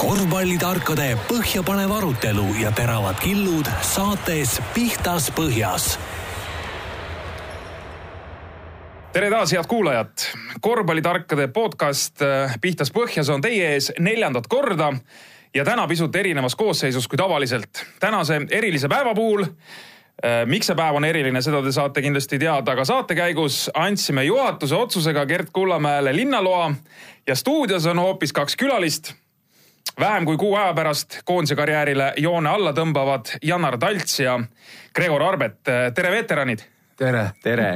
korvpallitarkade põhjapanev arutelu ja teravad killud saates Pihtas Põhjas tere taas, head kuulajad. korvpallitarkade podcast äh, Pihtas Põhjas on teie ees neljandat korda ja täna pisut erinevas koosseisus kui tavaliselt. tänase erilise päeva puhul äh, miks see päev on eriline, seda te saate kindlasti teada, aga saate käigus andsime juhatuse otsusega Gert Kullamäele linnaloa ja stuudios on hoopis kaks külalist vähem kui kuu aja pärast koondise karjäärile joone alla tõmbavad Janar Talts ja Gregor Arbet. tere, veteranid. tere. tere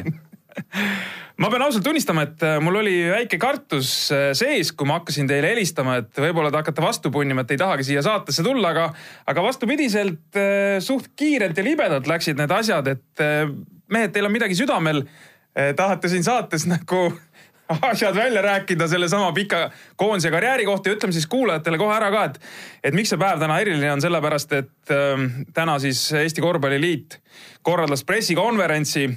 ma pean ausalt tunnistama, et mul oli väike kartus sees, kui ma hakkasin teile helistama, et võib-olla te hakkate vastu punnima, et ei tahagi siia saatesse tulla, aga, aga vastupidiselt suht kiirelt ja libedalt läksid need asjad, et mehed, teil on midagi südamel. tahate siin saates nagu asjad välja rääkida sellesama pika koondise karjääri kohta ja ütleme siis kuulajatele kohe ära ka, et, et miks see päev täna eriline on, sellepärast et äh, täna siis Eesti Korvpalliliit korraldas pressikonverentsi,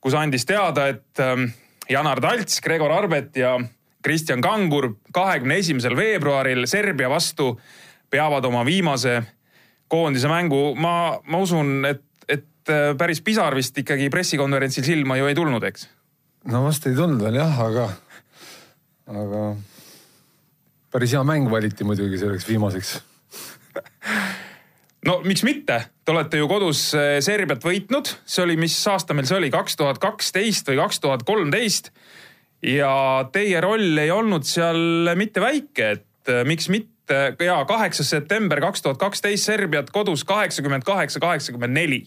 kus andis teada, et äh, Janar Talts, Gregor Arbet ja Kristjan Kangur kahekümne esimesel veebruaril Serbia vastu peavad oma viimase koondise mängu. ma, ma usun, et, et äh, päris pisar vist ikkagi pressikonverentsil silma ju ei tulnud, eks no vast ei tulnud veel jah, aga, aga päris hea mäng valiti muidugi selleks viimaseks. No miks mitte, te olete ju kodus eh, Serbiat võitnud, see oli, mis aasta meil see oli, kaks tuhat kaksteist või kaks tuhat kolmteist. ja teie roll ei olnud seal mitte väike, et eh, miks mitte ja kaheksas september kaks tuhat kaksteist Serbiat kodus kaheksakümmend kaheksa, kaheksakümmend neli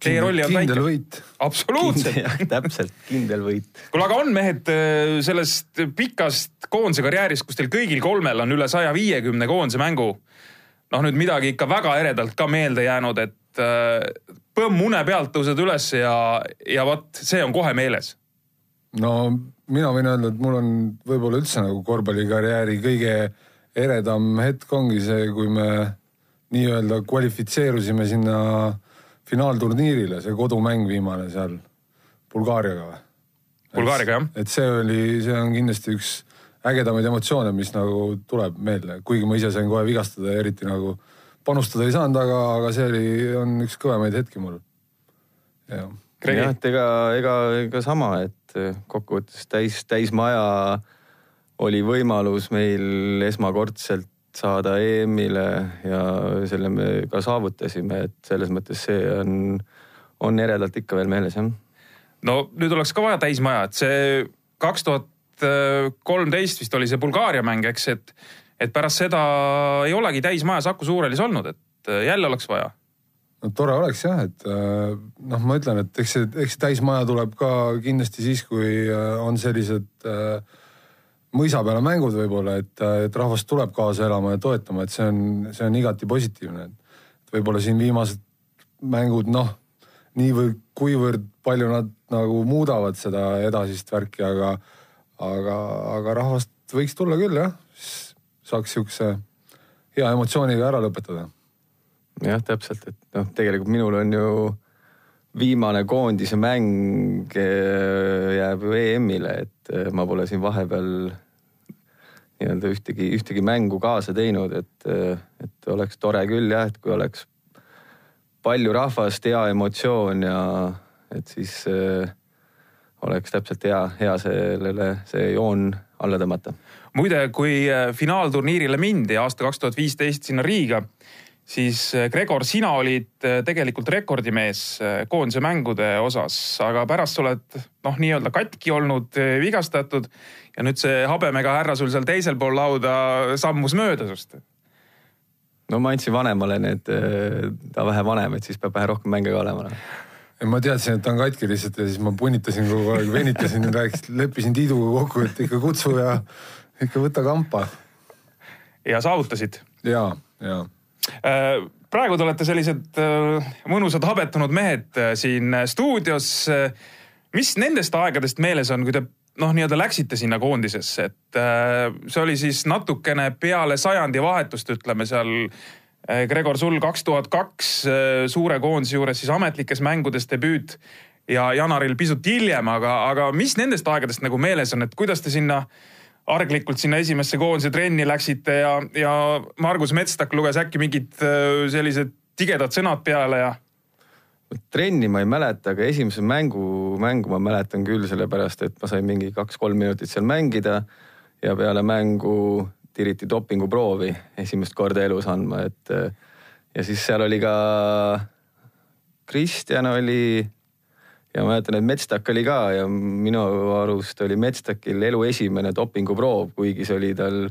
Teie roll on väike. kindel võit. absoluutselt. täpselt, kindel võit. kuule, aga on mehed äh, sellest pikast koondise karjäärist, kus teil kõigil kolmel on üle saja viiekümne koondise mängu. noh, nüüd midagi ikka väga eredalt ka meelde jäänud, et äh, põmm une pealt tõused üles ja, ja vot see on kohe meeles. no mina võin öelda, et mul on võib-olla üldse nagu korvpallikarjääri kõige eredam hetk ongi see, kui me nii-öelda kvalifitseerusime sinna finaalturniirile, see kodumäng viimane seal Bulgaariaga või? Bulgaariaga jah. et see oli, see on kindlasti üks ägedamaid emotsioone, mis nagu tuleb meelde, kuigi ma ise sain kohe vigastada ja eriti nagu panustada ei saanud, aga, aga see oli, on üks kõvemaid hetki mul. jah, et ega, ega, ega sama, et kokkuvõttes täis, täismaja oli võimalus meil esmakordselt saada EM-ile ja selle me ka saavutasime, et selles mõttes see on, on eredalt ikka veel meeles jah. no nüüd oleks ka vaja täismaja, et see kaks tuhat kolmteist vist oli see Bulgaaria mäng, eks, et, et pärast seda ei olegi täismaja Saku Suurhallis olnud, et jälle oleks vaja no tore oleks jah, et noh, ma ütlen, et eks see, eks see täismaja tuleb ka kindlasti siis, kui on sellised äh, mõisa peale mängud võib-olla, et, et rahvas tuleb kaasa elama ja toetama, et see on, see on igati positiivne. et võib-olla siin viimased mängud, noh, nii või kuivõrd palju nad nagu muudavad seda edasist värki, aga, aga, aga rahvast võiks tulla küll jah, saaks siukse hea emotsiooniga ära lõpetada. jah, täpselt, et noh, tegelikult minul on ju viimane koondise mäng eh, jääb ju EM-ile, et eh, ma pole siin vahepeal nii-öelda ühtegi, ühtegi mängu kaasa teinud, et, eh, et oleks tore küll jah, et kui oleks palju rahvast, hea emotsioon ja et siis äh, oleks täpselt hea, hea sellele, see joon alla tõmmata. muide, kui finaalturniirile mindi aasta kaks tuhat viisteist sinna Riiga siis äh, Gregor, sina olid äh, tegelikult rekordimees äh, koondise mängude osas, aga pärast sa oled noh, nii-öelda katki olnud, vigastatud ja nüüd see habemega härra sul seal teisel pool lauda sammus mööda sinust. no ma andsin vanemale need, ta vähe vanem, et siis peab vähe rohkem mänge ka olema noh. ma teadsin, et ta on katki lihtsalt ja siis ma punnitasin kogu aeg, venitasin ja rääkisin, leppisin Tiiduga kokku, et ikka kutsu ja ikka võta kampa. ja saavutasid? ja, ja praegu te olete sellised äh, mõnusad habetunud mehed äh, siin stuudios. mis nendest aegadest meeles on, kui te noh, nii-öelda läksite sinna koondisesse, et see oli siis natukene peale sajandi ütleme seal. Gregor, sul kaks tuhat kaks suure koondise juures siis ametlikes mängudes debüüt ja Janaril pisut hiljem, aga, aga mis nendest aegadest nagu meeles on, et kuidas te sinna arglikult sinna esimesse koondise trenni läksite ja, ja Margus Metstak luges äkki mingid äh, sellised tigedad sõnad peale ja trenni ma ei mäleta, aga esimese mängu, mängu ma mäletan küll, sellepärast et ma sain mingi kaks-kolm minutit seal mängida ja peale mängu tiriti dopinguproovi esimest korda elus andma, et ja siis seal oli ka Kristjan oli ja ma mäletan, et Metstak oli ka ja minu arust oli Metstakil elu esimene dopinguproov, kuigi see oli tal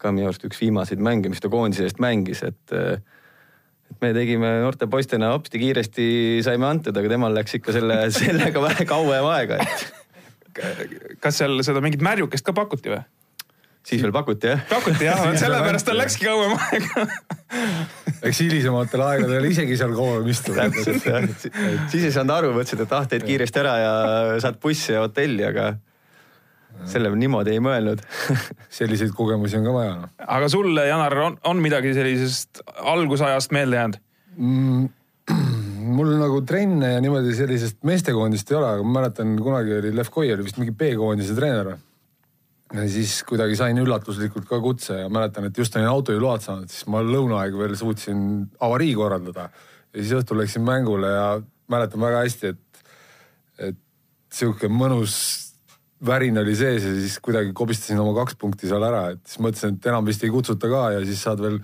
ka minu arust üks viimaseid mänge, mis ta koondise eest mängis, et et me tegime noorte poistena hopsti kiiresti saime antud, aga temal läks ikka selle, sellega vähe kauem aega, et. kas seal seda mingit märjukest ka pakuti või? Siis veel pakuti jah? pakuti jah, sellepärast tal läkski kauem aega eks hilisematel aegadel isegi seal kauem istuda. täpselt jah, siis ei saanud aru, mõtlesid, et ah, teed kiiresti ära ja saad bussi ja hotelli, aga selle niimoodi ei mõelnud selliseid kogemusi on ka vaja no.. aga sulle, Janar, on, on midagi sellisest algusajast meelde jäänud mm,? mul nagu trenne ja niimoodi sellisest meestekoondist ei ole, aga ma mäletan, kunagi oli Lev Koi oli vist mingi B-koondise treener. Ja siis kuidagi sain üllatuslikult ka kutse ja mäletan, et just olin autojuhiload saanud, siis ma lõunaaeg veel suutsin avarii korraldada. ja siis õhtul läksin mängule ja mäletan väga hästi, et, et sihuke mõnus värin oli sees ja siis kuidagi kobistasin oma kaks punkti seal ära, et siis mõtlesin, et enam vist ei kutsuta ka ja siis saad veel.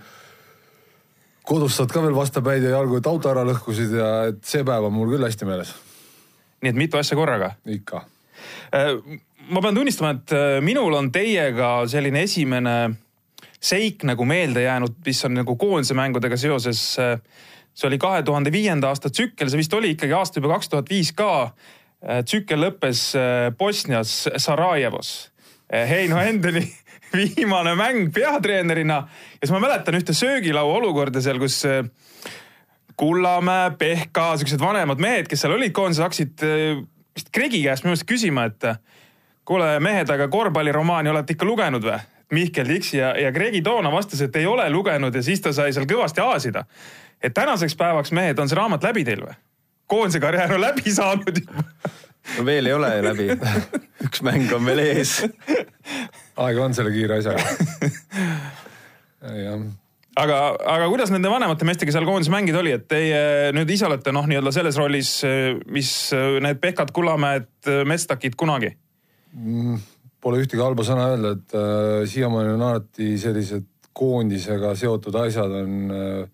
kodus saad ka veel vastapäid ja jalgu, et auto ära lõhkusid ja et see päev on mul küll hästi meeles. nii et mitu asja korraga? ikka. Ma pean tunnistama, et äh, minul on teiega selline esimene seik nagu meelde jäänud, mis on nagu koondise mängudega seoses. Äh, see oli kahe tuhande viienda aasta tsükkel, see vist oli ikkagi aasta juba kaks tuhat viis ka Äh, tsükkel lõppes Bosnias Sarajevos. Heino Endeli viimane mäng peatreenerina ja siis ma mäletan ühte söögilaua olukorda seal, kus Kullamäe, Pehka, siuksed vanemad mehed, kes seal olid koondises, hakkasid vist Kregi käest minu meelest küsima, et kuule mehed, aga korvpalliromaani olete ikka lugenud või? Mihkel Tiksi ja, ja Kregi toona vastas, et ei ole lugenud ja siis ta sai seal kõvasti aasida. et tänaseks päevaks mehed, on see raamat läbi teil või? koondise karjäär on läbi saanud juba. no veel ei ole läbi. üks mäng on veel ees. aega on selle kiire asjaga. jah aga, aga kuidas nende vanemate meestega seal koondises mängida oli, et teie nüüd ise olete noh, nii-öelda selles rollis, mis need Pehkad, Kullamäed, Mestakid kunagi? Pole ühtegi halba sõna öelda, et äh, siiamaani on alati sellised koondisega seotud asjad on äh,.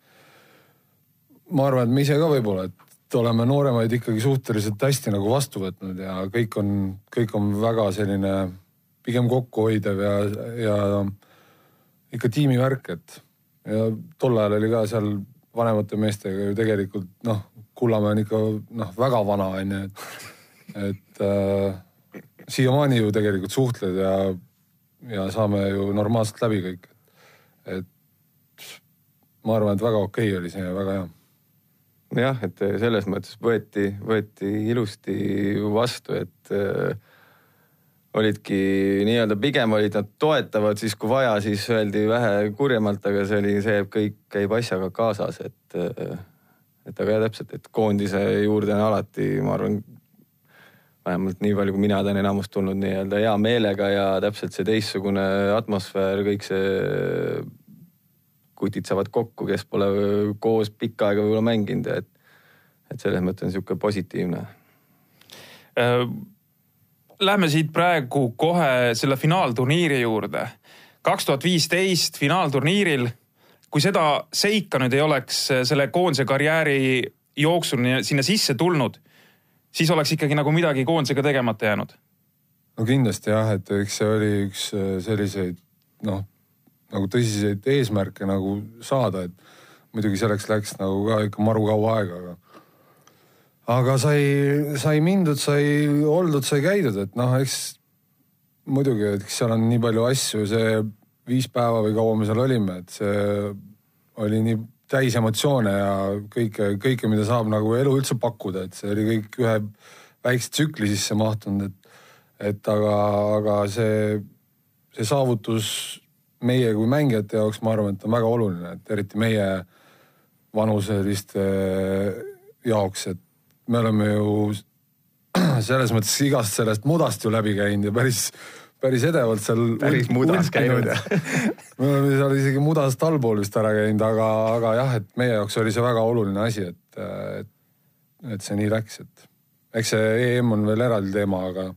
ma arvan, et me ise ka võib-olla, et oleme nooremaid ikkagi suhteliselt hästi nagu vastu võtnud ja kõik on, kõik on väga selline pigem kokkuhoidev ja, ja ikka tiimivärk, et ja tol ajal oli ka seal vanemate meestega ju tegelikult noh, Kullamäe on ikka noh, väga vana on ju, et, et äh, siiamaani ju tegelikult suhtled ja, ja saame ju normaalselt läbi kõik. et ma arvan, et väga okei okay oli see ja väga hea jah, et selles mõttes võeti, võeti ilusti vastu, et äh, olidki nii-öelda pigem olid nad toetavad, siis kui vaja, siis öeldi vähe kurjemalt, aga see oli see, kõik käib asjaga kaasas, et äh, et aga jah, täpselt, et koondise juurde on alati, ma arvan, vähemalt nii palju, kui mina tean, enamus tulnud nii-öelda hea meelega ja täpselt see teistsugune atmosfäär, kõik see kutid saavad kokku, kes pole koos pikka aega võib-olla mänginud, et, et selles mõttes on sihuke positiivne. Äh, lähme siit praegu kohe selle finaalturniiri juurde. kaks tuhat viisteist finaalturniiril, kui seda seika nüüd ei oleks selle koondise karjääri jooksul sinna sisse tulnud, siis oleks ikkagi nagu midagi koondisega tegemata jäänud. no kindlasti jah, et eks see oli üks selliseid noh nagu tõsiseid eesmärke nagu saada, et muidugi selleks läks nagu ka ikka maru kaua aega, aga aga sai, sai mindud, sai oldud, sai käidud, et noh, eks muidugi, et eks seal on nii palju asju, see viis päeva või kaua me seal olime, et see oli nii täis emotsioone ja kõike, kõike, mida saab nagu elu üldse pakkuda, et see oli kõik ühe väikse tsükli sisse mahtunud, et, et aga, aga see, see saavutus meie kui mängijate jaoks ma arvan, et on väga oluline, et eriti meie vanuseliste jaoks, et me oleme ju selles mõttes igast sellest mudast ju läbi käinud ja päris, päris edevalt seal. päris mudas käinud ja me oleme seal isegi mudast allpool vist ära käinud, aga, aga jah, et meie jaoks oli see väga oluline asi, et, et, et see nii läks, et eks see EM on veel eraldi teema, aga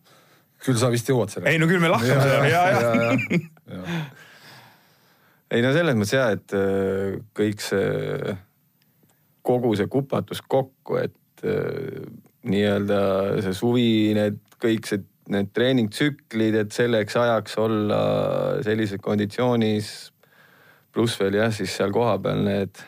küll sa vist jõuad selleni. ei no küll me lahkame ja, ja, ja, ja. ja. ei no selles mõttes ja, et äh, kõik see, kogu see kupatus kokku, et äh, nii-öelda see suvi, need kõik see need treeningtsüklid, et selleks ajaks olla sellises konditsioonis. pluss veel jah, siis seal kohapeal need,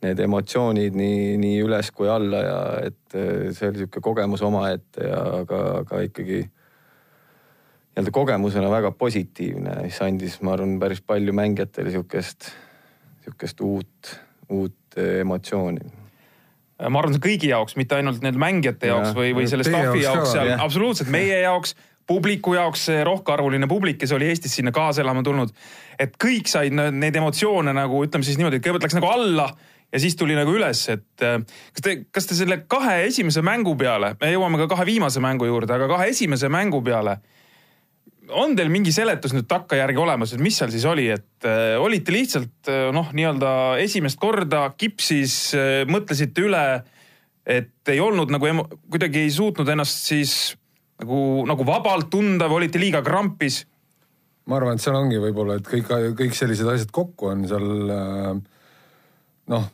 need emotsioonid nii, nii üles kui alla ja et eh, see oli sihuke kogemus omaette ja aga, aga ikkagi nii-öelda kogemusena väga positiivne, mis andis, ma arvan, päris palju mängijatele sihukest, sihukest uut, uut emotsiooni ma arvan, see kõigi jaoks, mitte ainult need mängijate jaoks ja, või, või selle staffi jaoks, jaoks seal, absoluutselt meie jaoks, publiku jaoks, see rohkearvuline publik, kes oli Eestis sinna kaasa elama tulnud. et kõik said neid emotsioone nagu ütleme siis niimoodi, et kõigepealt läks nagu alla ja siis tuli nagu üles, et äh, kas te, kas te selle kahe esimese mängu peale, me jõuame ka kahe viimase mängu juurde, aga kahe esimese mängu peale on teil mingi seletus nüüd takkajärgi olemas, et mis seal siis oli, et äh, olite lihtsalt äh, noh, nii-öelda esimest korda kipsis äh,, mõtlesite üle, et ei olnud nagu kuidagi ei suutnud ennast siis nagu, nagu vabalt tunda või olite liiga krampis? ma arvan, et seal ongi võib-olla, et kõik, kõik sellised asjad kokku on seal äh, noh,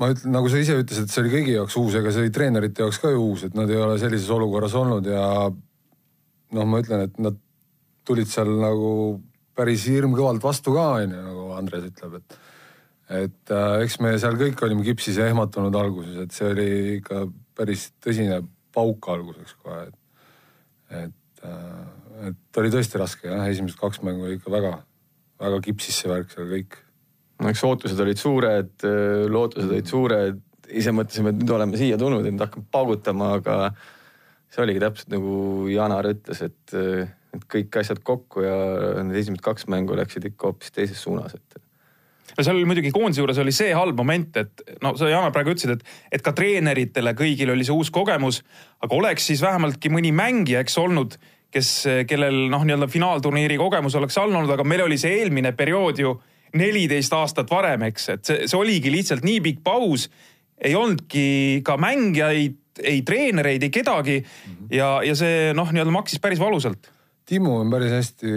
ma ütlen, nagu sa ise ütlesid, see oli kõigi jaoks uus, ega see oli treenerite jaoks ka ju uus, et nad ei ole sellises olukorras olnud ja noh, ma ütlen, et nad tulid seal nagu päris hirmkõvalt vastu ka, onju, nagu Andres ütleb, et et äh, eks me seal kõik olime kipsis ja ehmatunud alguses, et see oli ikka päris tõsine pauk alguseks kohe, et et äh,, et oli tõesti raske jah, esimesed kaks mängu oli ikka väga, väga kipsis see värk seal kõik. no eks ootused olid suured, äh, lootused olid suured, ise mõtlesime, et nüüd oleme siia tulnud, et hakkame paugutama, aga see oligi täpselt nagu Janar ütles, et äh, et kõik asjad kokku ja need esimesed kaks mängu läksid ikka hoopis teises suunas, et no seal oli muidugi koondise juures oli see halb moment, et no sa Jana praegu ütlesid, et, et ka treeneritele kõigil oli see uus kogemus, aga oleks siis vähemaltki mõni mängija, eks olnud, kes, kellel noh, nii-öelda finaalturniiri kogemus oleks olnud, aga meil oli see eelmine periood ju neliteist aastat varem, eks, et see, see oligi lihtsalt nii pikk paus. ei olnudki ka mängijaid, ei treenereid, ei kedagi ja, ja see noh, nii-öelda maksis päris valusalt Timmu on päris hästi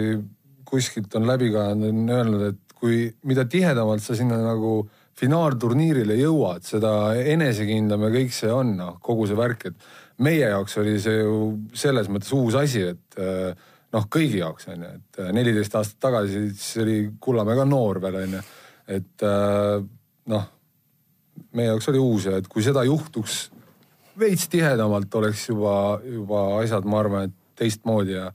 kuskilt on läbi ka on öelnud, et kui, mida tihedamalt sa sinna nagu finaalturniirile jõuad, seda enesekindlam ja kõik see on, noh, kogu see värk, et meie jaoks oli see ju selles mõttes uus asi, et eh, noh, kõigi jaoks on ju, et eh, neliteist aastat tagasi siis oli Kullamäe ka noor veel on ju, et eh, noh, meie jaoks oli uus ja et kui seda juhtuks veits tihedamalt, oleks juba, juba asjad, ma arvan, et teistmoodi ja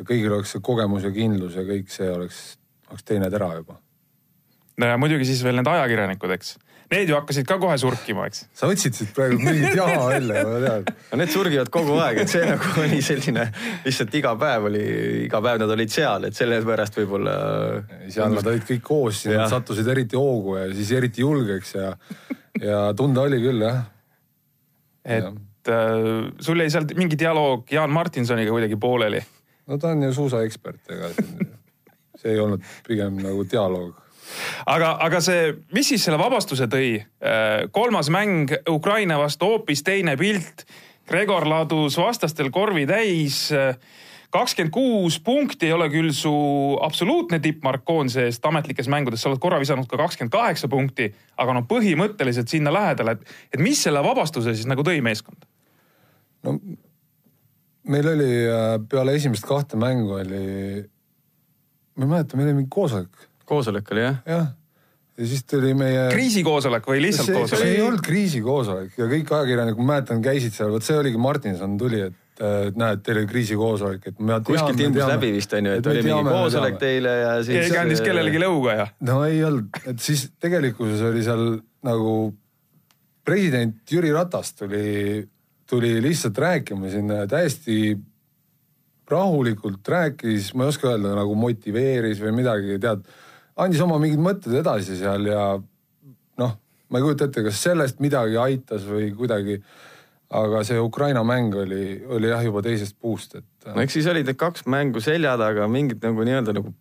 kõigil oleks see kogemus ja kindlus ja kõik see oleks, oleks teine tera juba. no ja muidugi siis veel need ajakirjanikud, eks. Need ju hakkasid ka kohe surkima, eks. sa otsid siit praegu mingit jama välja, ma tean. no need surgivad kogu aeg, et see nagu oli selline, lihtsalt iga päev oli, iga päev nad olid seal, et sellepärast võib-olla. seal nad olid kõik koos, nad sattusid eriti hoogu ja siis eriti julgeks ja, ja tunda oli küll jah. et ja. Äh, sul jäi sealt mingi dialoog Jaan Martinsoniga kuidagi pooleli no ta on ju suusaekspert, ega see ei olnud pigem nagu dialoog. aga, aga see, mis siis selle vabastuse tõi? Äh, kolmas mäng Ukraina vastu hoopis teine pilt. Gregor ladus vastastel korvi täis. kakskümmend kuus punkti ei ole küll su absoluutne tippmark koondise eest ametlikes mängudes, sa oled korra visanud ka kakskümmend kaheksa punkti, aga no põhimõtteliselt sinna lähedal, et, et mis selle vabastuse siis nagu tõi meeskonda? no meil oli äh, peale esimest kahte mängu oli, ma ei mäleta, meil oli mingi koosolek. koosolek oli jah? jah, ja siis tuli meie. kriisikoosolek või lihtsalt see, koosolek? see ei olnud kriisikoosolek ja kõik ajakirjanikud, ma mäletan, käisid seal, vot see oligi Martinson tuli, et et näed, teil oli kriisikoosolek, et me kuskilt ilmus läbi vist onju, et oli mingi koosolek teile ja siis. keegi andis kellelegi lõuga ja. no ei olnud, et siis tegelikkuses oli seal nagu president Jüri Ratas tuli tuli lihtsalt rääkima sinna täiesti rahulikult rääkis, ma ei oska öelda, nagu motiveeris või midagi, tead. andis oma mingid mõtted edasi seal ja noh, ma ei kujuta ette, kas sellest midagi aitas või kuidagi. aga see Ukraina mäng oli, oli jah juba teisest puust, et. no eks siis olid need kaks mängu selja taga, mingid nagu nii-öelda nagu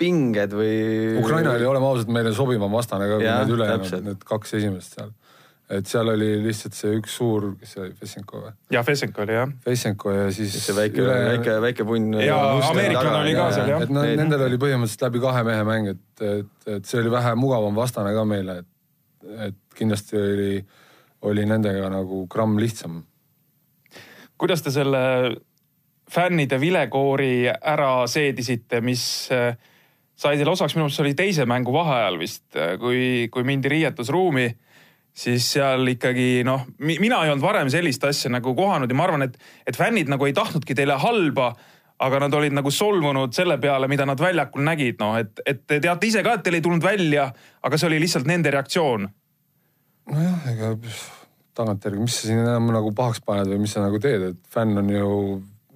pinged või. Ukraina oli, oleme ausad, meile sobivam vastane ka kui need ülejäänud, need kaks esimest seal. Et seal oli lihtsalt see üks suur, kes see oli, Vessenko või? ja Fesenko oli jah. Vessenko ja siis. see väike, väike, väike punn. Jaa, ameeriklane oli ka seal, jah. et Need- nendel oli põhimõtteliselt läbi kahe mehe mäng, et, et, et see oli vähe mugavam vastane ka meile, et, et kindlasti oli, oli nendega nagu gramm lihtsam kuidas te selle fännide vilekoori ära seedisite, mis äh, sai teile osaks, minu arust see oli teise mängu vaheajal vist, kui, kui mindi riietusruumi, siis seal ikkagi noh, mina ei olnud varem sellist asja nagu kohanud ja ma arvan, et, et fännid nagu ei tahtnudki teile halba aga nad olid nagu solvunud selle peale, mida nad väljakul nägid, noh et, et te teate ise ka, et teil ei tulnud välja, aga see oli lihtsalt nende reaktsioon. nojah, ega tagantjärgi, mis sa siin enam nagu pahaks paned või mis sa nagu teed, et fänn on ju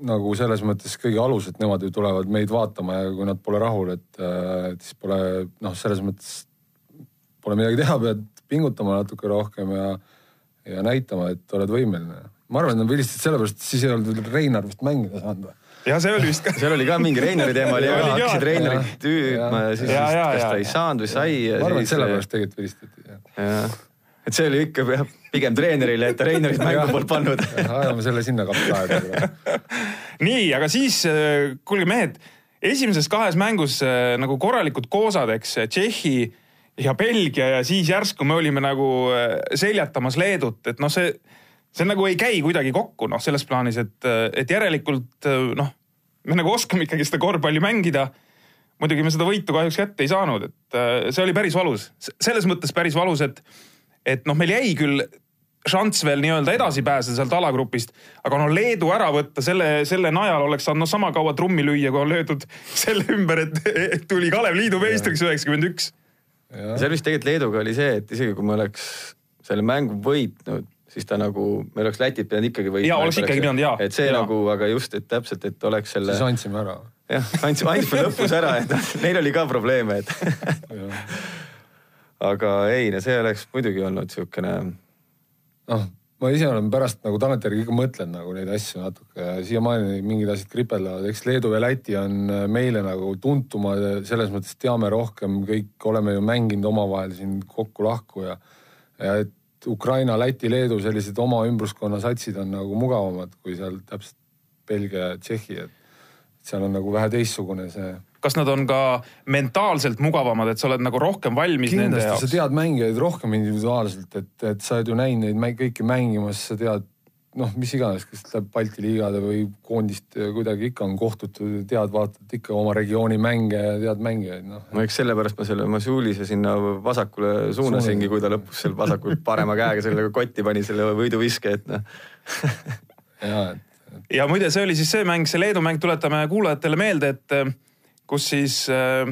nagu selles mõttes kõige alus, et nemad ju tulevad meid vaatama ja kui nad pole rahul, et siis pole noh, selles mõttes pole midagi teha, pead pingutama natuke rohkem ja, ja näitama, et oled võimeline. ma arvan, et nad vilistasid sellepärast, et siis ei olnud veel Reinar vist mängida saanud või? ja see oli vist ka seal oli ka mingi Reinari teema oli, Oli ka. hakkasid Reinarit Jah. tüüdma ja siis Ja, vist ja, kas ja, ta ei ja. saanud või sai. ma arvan, et sellepärast tegelikult vilistati. jah, et see oli ikka jah, pigem treenerile, et ta Reinarit mängu polnud pannud. ajame selle sinna kapitaali. nii, aga siis äh, kuulge mehed, esimeses kahes mängus äh, nagu korralikud koosad, eks Tšehhi ja Belgia ja siis järsku me olime nagu äh, seljatamas Leedut, et noh, see, see nagu ei käi kuidagi kokku noh, selles plaanis, et, et järelikult äh, noh, me nagu oskame ikkagi seda korvpalli mängida. Muidugi me seda võitu kahjuks kätte ei saanud, et äh, see oli päris valus, selles mõttes päris valus, et, et noh, meil jäi küll šanss veel nii-öelda edasi pääseda sealt alagrupist, aga no Leedu ära võtta selle, selle najal oleks saanud no sama kaua trummi lüüa, kui on löödud selle ümber, et et tuli Kalev Liidu meistriks üheksakümmend üks. Seal vist tegelikult Leeduga oli see, et isegi kui me oleks selle mängu võitnud, siis ta nagu, me oleks Lätit pidanud ikkagi võitma. Jaa, oleks ikkagi pidanud, jaa. et see Jaa. nagu, aga just, et täpselt, et oleks selle siis, andsime ära. jah, andsime, andsime lõpus ära, et neil oli ka probleeme, et aga ei, no see oleks muidugi olnud siukene, noh, ma ise olen pärast nagu tagantjärgi ikka mõtlenud nagu neid asju natuke siiamaani mingid asjad kripeldavad, eks Leedu ja Läti on äh, meile nagu tuntumad ja selles mõttes teame rohkem, kõik oleme ju mänginud omavahel siin kokku-lahku ja, ja et Ukraina, Läti, Leedu sellised oma ümbruskonna satsid on nagu mugavamad kui seal täpselt Belgia ja Tšehhi, et seal on nagu vähe teistsugune see kas nad on ka mentaalselt mugavamad, et sa oled nagu rohkem valmis nende kindlasti sa jaoks? tead mängijaid rohkem individuaalselt, et, et sa oled ju näinud neid mäng, kõiki mängimas, sa tead noh, mis iganes, kas läheb Balti liigade või koondist kuidagi ikka on kohtutud, tead, vaatad ikka oma regiooni mänge ja tead mängijaid, noh. no eks sellepärast ma selle Masulise sinna vasakule suunasingi, kui ta lõpus seal vasakul parema käega selle kotti pani selle võiduviske, et noh. ja, et ja muide, see oli siis see mäng, see Leedu mäng, tuletame kuulajatele meelde, et kus siis äh,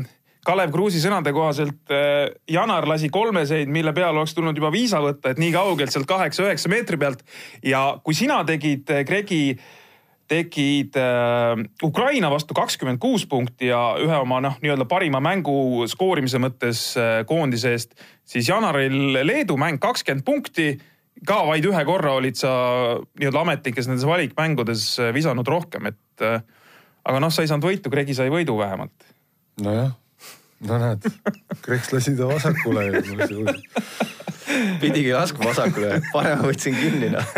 Kalev Kruusi sõnade kohaselt äh, Janar lasi kolmeseid, mille peale oleks tulnud juba viisa võtta, et nii kaugelt sealt kaheksa-üheksa meetri pealt. ja kui sina tegid, Gregi, tegid äh, Ukraina vastu kakskümmend kuus punkti ja ühe oma noh, nii-öelda parima mängu skoorimise mõttes äh, koondise eest, siis Janaril Leedu mäng kakskümmend punkti ka vaid ühe korra olid sa nii-öelda ametlikes nendes valikmängudes äh, visanud rohkem, et äh, aga noh, sa ei saanud võitu, Gregi sai võidu vähemalt. nojah, no näed, Kreks lasi ta vasakule ja pidigi laskma vasakule, parema võtsin kinni noh.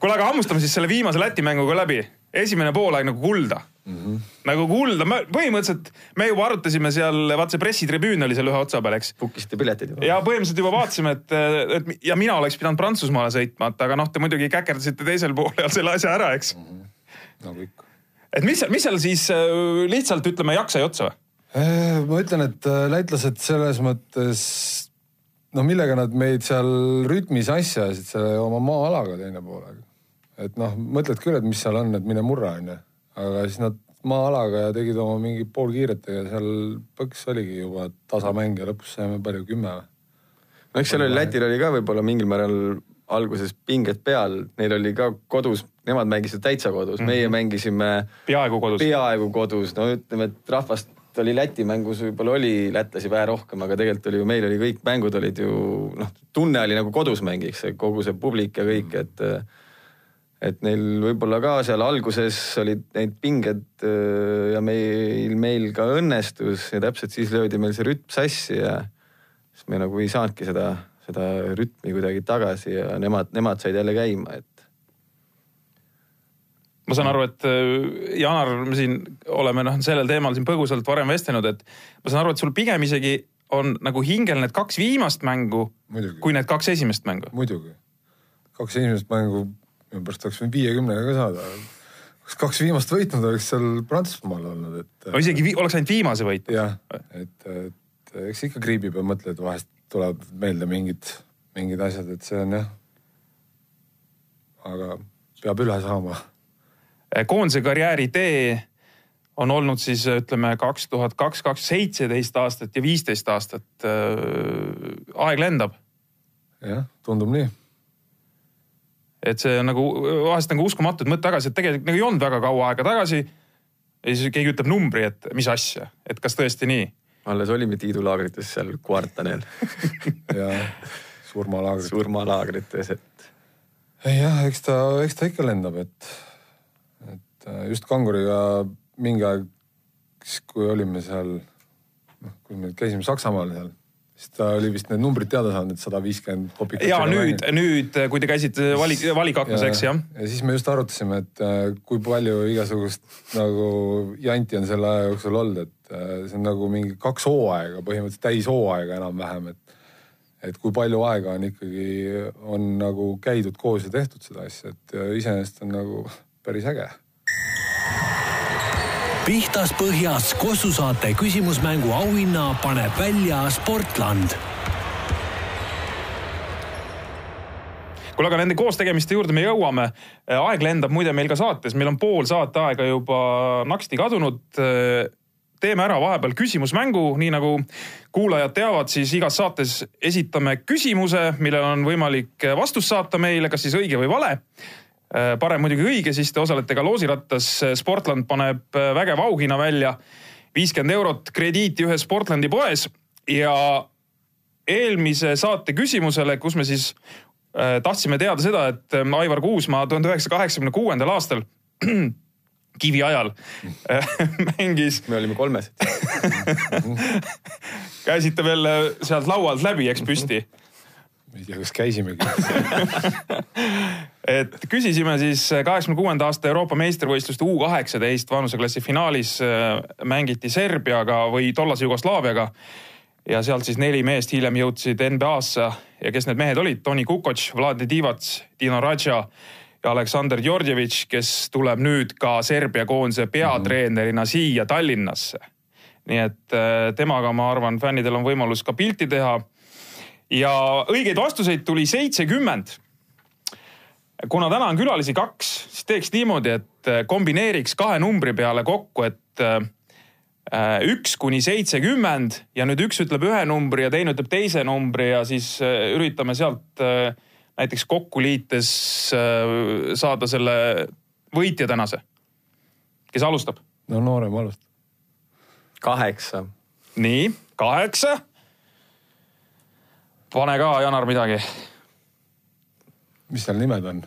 kuule, aga hammustame siis selle viimase Läti mängu ka läbi. esimene poolaeg nagu kulda mm. -hmm. nagu kulda, me põhimõtteliselt me juba arutasime seal, vaata see pressitribüün oli seal ühe otsa peal, eks. pukkisite piletid juba? ja põhimõtteliselt juba vaatasime, et, et ja mina oleks pidanud Prantsusmaale sõitma, et aga noh, te muidugi käkerdasite teisel poolel selle asja ära, eks. nagu ikka. Et mis mis seal siis äh, lihtsalt ütleme, jaksa ei otsa või? Eh, ma ütlen, et äh, lätlased selles mõttes, no millega nad meid seal rütmis asja ajasid, selle oma maa-alaga teine poolaeg. et noh, mõtled küll, et mis seal on, et mine murra, onju. aga siis nad maa-alaga ja tegid oma mingi poolkiiretega seal põks oligi juba tasamäng ja lõpus saime palju, kümme või? no eks seal oli, Lätil oli ka võib-olla mingil määral alguses pinged peal, neil oli ka kodus, nemad mängisid täitsa kodus mm, -hmm. meie mängisime peaaegu kodus. peaaegu kodus, no ütleme, et rahvast oli Läti mängus võib-olla oli lätlasi vähe rohkem, aga tegelikult oli ju, meil oli kõik mängud olid ju noh, tunne oli nagu kodus mängiks, kogu see publik ja kõik, et et neil võib-olla ka seal alguses olid neid pinged öö, ja meil, meil ka õnnestus ja täpselt siis löödi meil see rütm sassi ja siis me nagu ei saanudki seda, seda rütmi kuidagi tagasi ja nemad, nemad said jälle käima, et ma saan aru, et äh, Janar, me siin oleme noh, sellel teemal siin põgusalt varem vestelnud, et ma saan aru, et sul pigem isegi on nagu hingel need kaks viimast mängu, Muidugi. kui need kaks esimest mängu. muidugi. kaks esimest mängu, minu pärast oleks võinud viiekümnega ka saada. kas kaks viimast võitnud oleks seal Prantsusmaal olnud, et. no isegi vi oleks ainult viimase võitnud. jah, et, et eks ikka kriibib ja mõtled, vahest tulevad meelde mingid, mingid asjad, et see on jah. aga peab üle saama koondise karjääri tee on olnud siis ütleme kaks tuhat kaks, kaks seitseteist aastat ja viisteist aastat. aeg lendab. jah, tundub nii. et see on nagu vahest nagu uskumatu, et mõtle tagasi, et tegelikult nagu ei olnud väga kaua aega tagasi. ja siis keegi ütleb numbri, et mis asja, et kas tõesti nii? Alles olime tiidulaagrites seal kvartalil ja surmalaagrid. surmalaagrites, et. jah, eks ta, eks ta ikka lendab, et et just kanguriga mingi aeg, siis kui olime seal, noh, kui me käisime Saksamaal seal, siis ta oli vist need numbrid teada saanud, et sada viiskümmend kopikut. ja nüüd, nüüd, kui te käisite valik, valikaknas, eks jah? ja siis me just arutasime, et äh, kui palju igasugust nagu janti on selle aja jooksul olnud, et äh, see on nagu mingi kaks hooaega, põhimõtteliselt täishooaega enam-vähem, et et kui palju aega on ikkagi, on nagu käidud koos ja tehtud seda asja, et iseenesest on nagu päris äge pihtas põhjas Kossu saate küsimusmängu auhinna paneb välja Sportland. kuule, aga nende koostegemiste juurde me jõuame. aeg lendab muide meil ka saates, meil on pool saateaega juba naksti kadunud teeme ära vahepeal küsimusmängu, nii nagu kuulajad teavad, siis igas saates esitame küsimuse, millele on võimalik vastust saata meile, kas siis õige või vale. Äh, parem muidugi õige, siis te osalete ka loosirattas. Sportland paneb äh, vägeva auhinna välja. viiskümmend eurot krediiti ühes Sportlandi poes ja eelmise saate küsimusele, kus me siis äh, tahtsime teada seda, et Aivar Kuusmaa tuhande üheksasaja kaheksakümne kuuendal aastal kivi ajal mängis. me olime kolmes käisite veel sealt laualt läbi, eks püsti ma ei tea, kas käisimegi et küsisime siis kaheksakümne kuuenda aasta Euroopa meistrivõistluste U kaheksateist vanuseklassi finaalis äh, mängiti Serbiaga või tollase Jugoslaaviaga. ja sealt siis neli meest hiljem jõudsid NBA-sse ja kes need mehed olid? Toni Kukoc, Vlade Divac, Dino Radja ja Aleksandr Djordjevitš, kes tuleb nüüd ka Serbia koondise peatreenerina siia Tallinnasse. nii et äh, temaga, ma arvan, fännidel on võimalus ka pilti teha ja õigeid vastuseid tuli seitsekümmend. kuna täna on külalisi kaks, siis teeks niimoodi, et äh, kombineeriks kahe numbri peale kokku, et äh, üks kuni seitsekümmend ja nüüd üks ütleb ühe numbri ja teine ütleb teise numbri ja siis üritame sealt näiteks kokku liites saada selle võitja tänase. kes alustab? no noorem alustab. kaheksa. nii, kaheksa pane ka, Janar, midagi. mis seal nimed on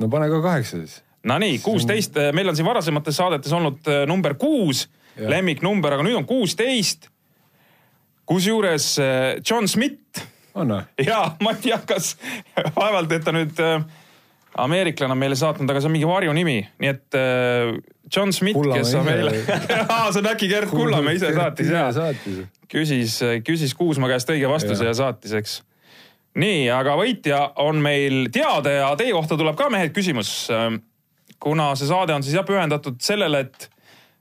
no pane ka kaheksa siis. Nonii, kuusteist, meil on siin varasemates saadetes olnud äh, number kuus, lemmiknumber, aga nüüd on kuusteist. kusjuures äh, John Smith. On või? ja ma ei tea, kas vaevalt, et ta nüüd äh, ameeriklane on meile saatnud, aga see on mingi varjunimi, nii et John Smith, kes on meile see on äkki Gerd Kullamäe ise saatis ja küsis, küsis Kuusma käest õige vastuse ja, ja saatis, eks. nii, aga võitja on meil teada ja teie kohta tuleb ka mehed küsimus. kuna see saade on siis jah pühendatud sellele, et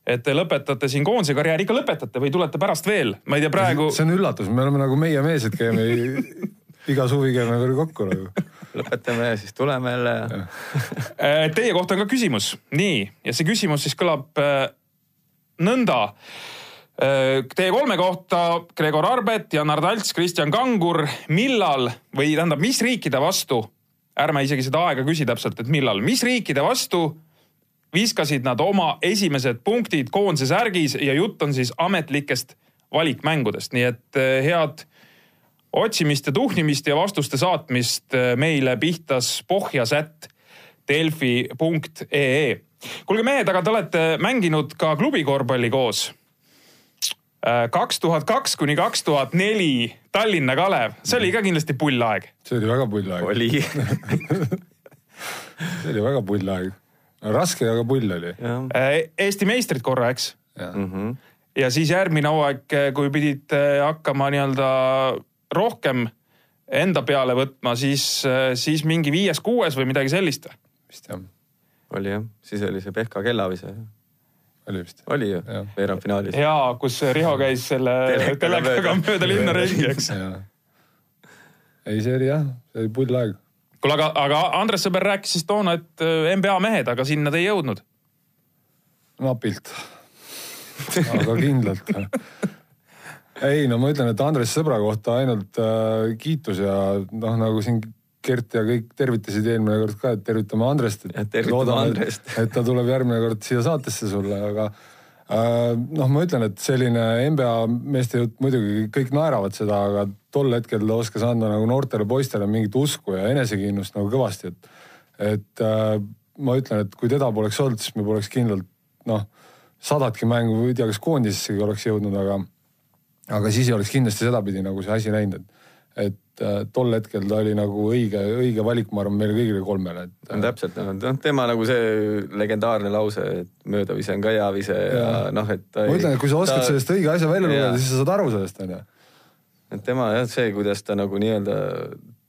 et te lõpetate siin koondise karjääri, ikka lõpetate või tulete pärast veel, ma ei tea praegu. see on üllatus, me oleme nagu meie mees, et käime iga suvi käime veel kokku nagu lõpetame ja siis tuleme jälle ja. Äh, teie kohta on ka küsimus, nii, ja see küsimus siis kõlab äh, nõnda. Äh, teie kolme kohta Gregor Arbet, Janar Talts, Kristjan Kangur, millal või tähendab, mis riikide vastu, ärme isegi seda aega küsi täpselt, et millal, mis riikide vastu viskasid nad oma esimesed punktid koondise särgis ja jutt on siis ametlikest valikmängudest, nii et head otsimist ja tuhnimist ja vastuste saatmist äh, meile pihtas pohjasätt delfi.ee. kuulge mehed, aga te olete mänginud ka klubikorvpalli koos. kaks tuhat kaks kuni kaks tuhat neli Tallinna Kalev, see oli ka kindlasti pull aeg. see oli väga pull aeg. oli see oli väga pull aeg. Raske, aga pull oli. Eesti meistrid korra, eks? Mm -hmm. ja siis järgmine hooaeg, kui pidid hakkama nii-öelda rohkem enda peale võtma, siis, siis mingi viies-kuues või midagi sellist? vist jah. oli jah, siis oli see Pehka kellavise. oli vist. oli ju, veerandfinaalis. jaa, kus Riho käis selle telekaga mööda linna ringi, eks. ei, see oli jah, see oli pull aeg. Kuule, aga, aga Andres Sõber rääkis siis toona, et NBA mehed, aga sinna te ei jõudnud. napilt aga kindlalt ei no ma ütlen, et Andres sõbra kohta ainult äh, kiitus ja noh, nagu siin Gert ja kõik tervitasid eelmine kord ka, et tervitame Andrest. loodame, et, et ta tuleb järgmine kord siia saatesse sulle, aga äh, noh, ma ütlen, et selline NBA meeste jutt, muidugi kõik naeravad seda, aga tol hetkel ta oskas anda nagu noortele poistele mingit usku ja enesekindlust nagu kõvasti, et, et äh, ma ütlen, et kui teda poleks olnud, siis me poleks kindlalt noh, sadatki mängu, ei tea, kas koondisessegi oleks jõudnud, aga, aga siis ei oleks kindlasti sedapidi nagu see asi läinud, et et äh, tol hetkel ta oli nagu õige, õige valik, ma arvan, meile kõigile kolmele, et no,. täpselt, noh tema nagu see legendaarne lause, et möödavise on ka hea vise ja, ja noh, et. ma ütlen, et kui sa oskad ta... sellest õige asja välja lugeda, siis sa saad aru sellest, onju. Et tema jah, see, kuidas ta nagu nii-öelda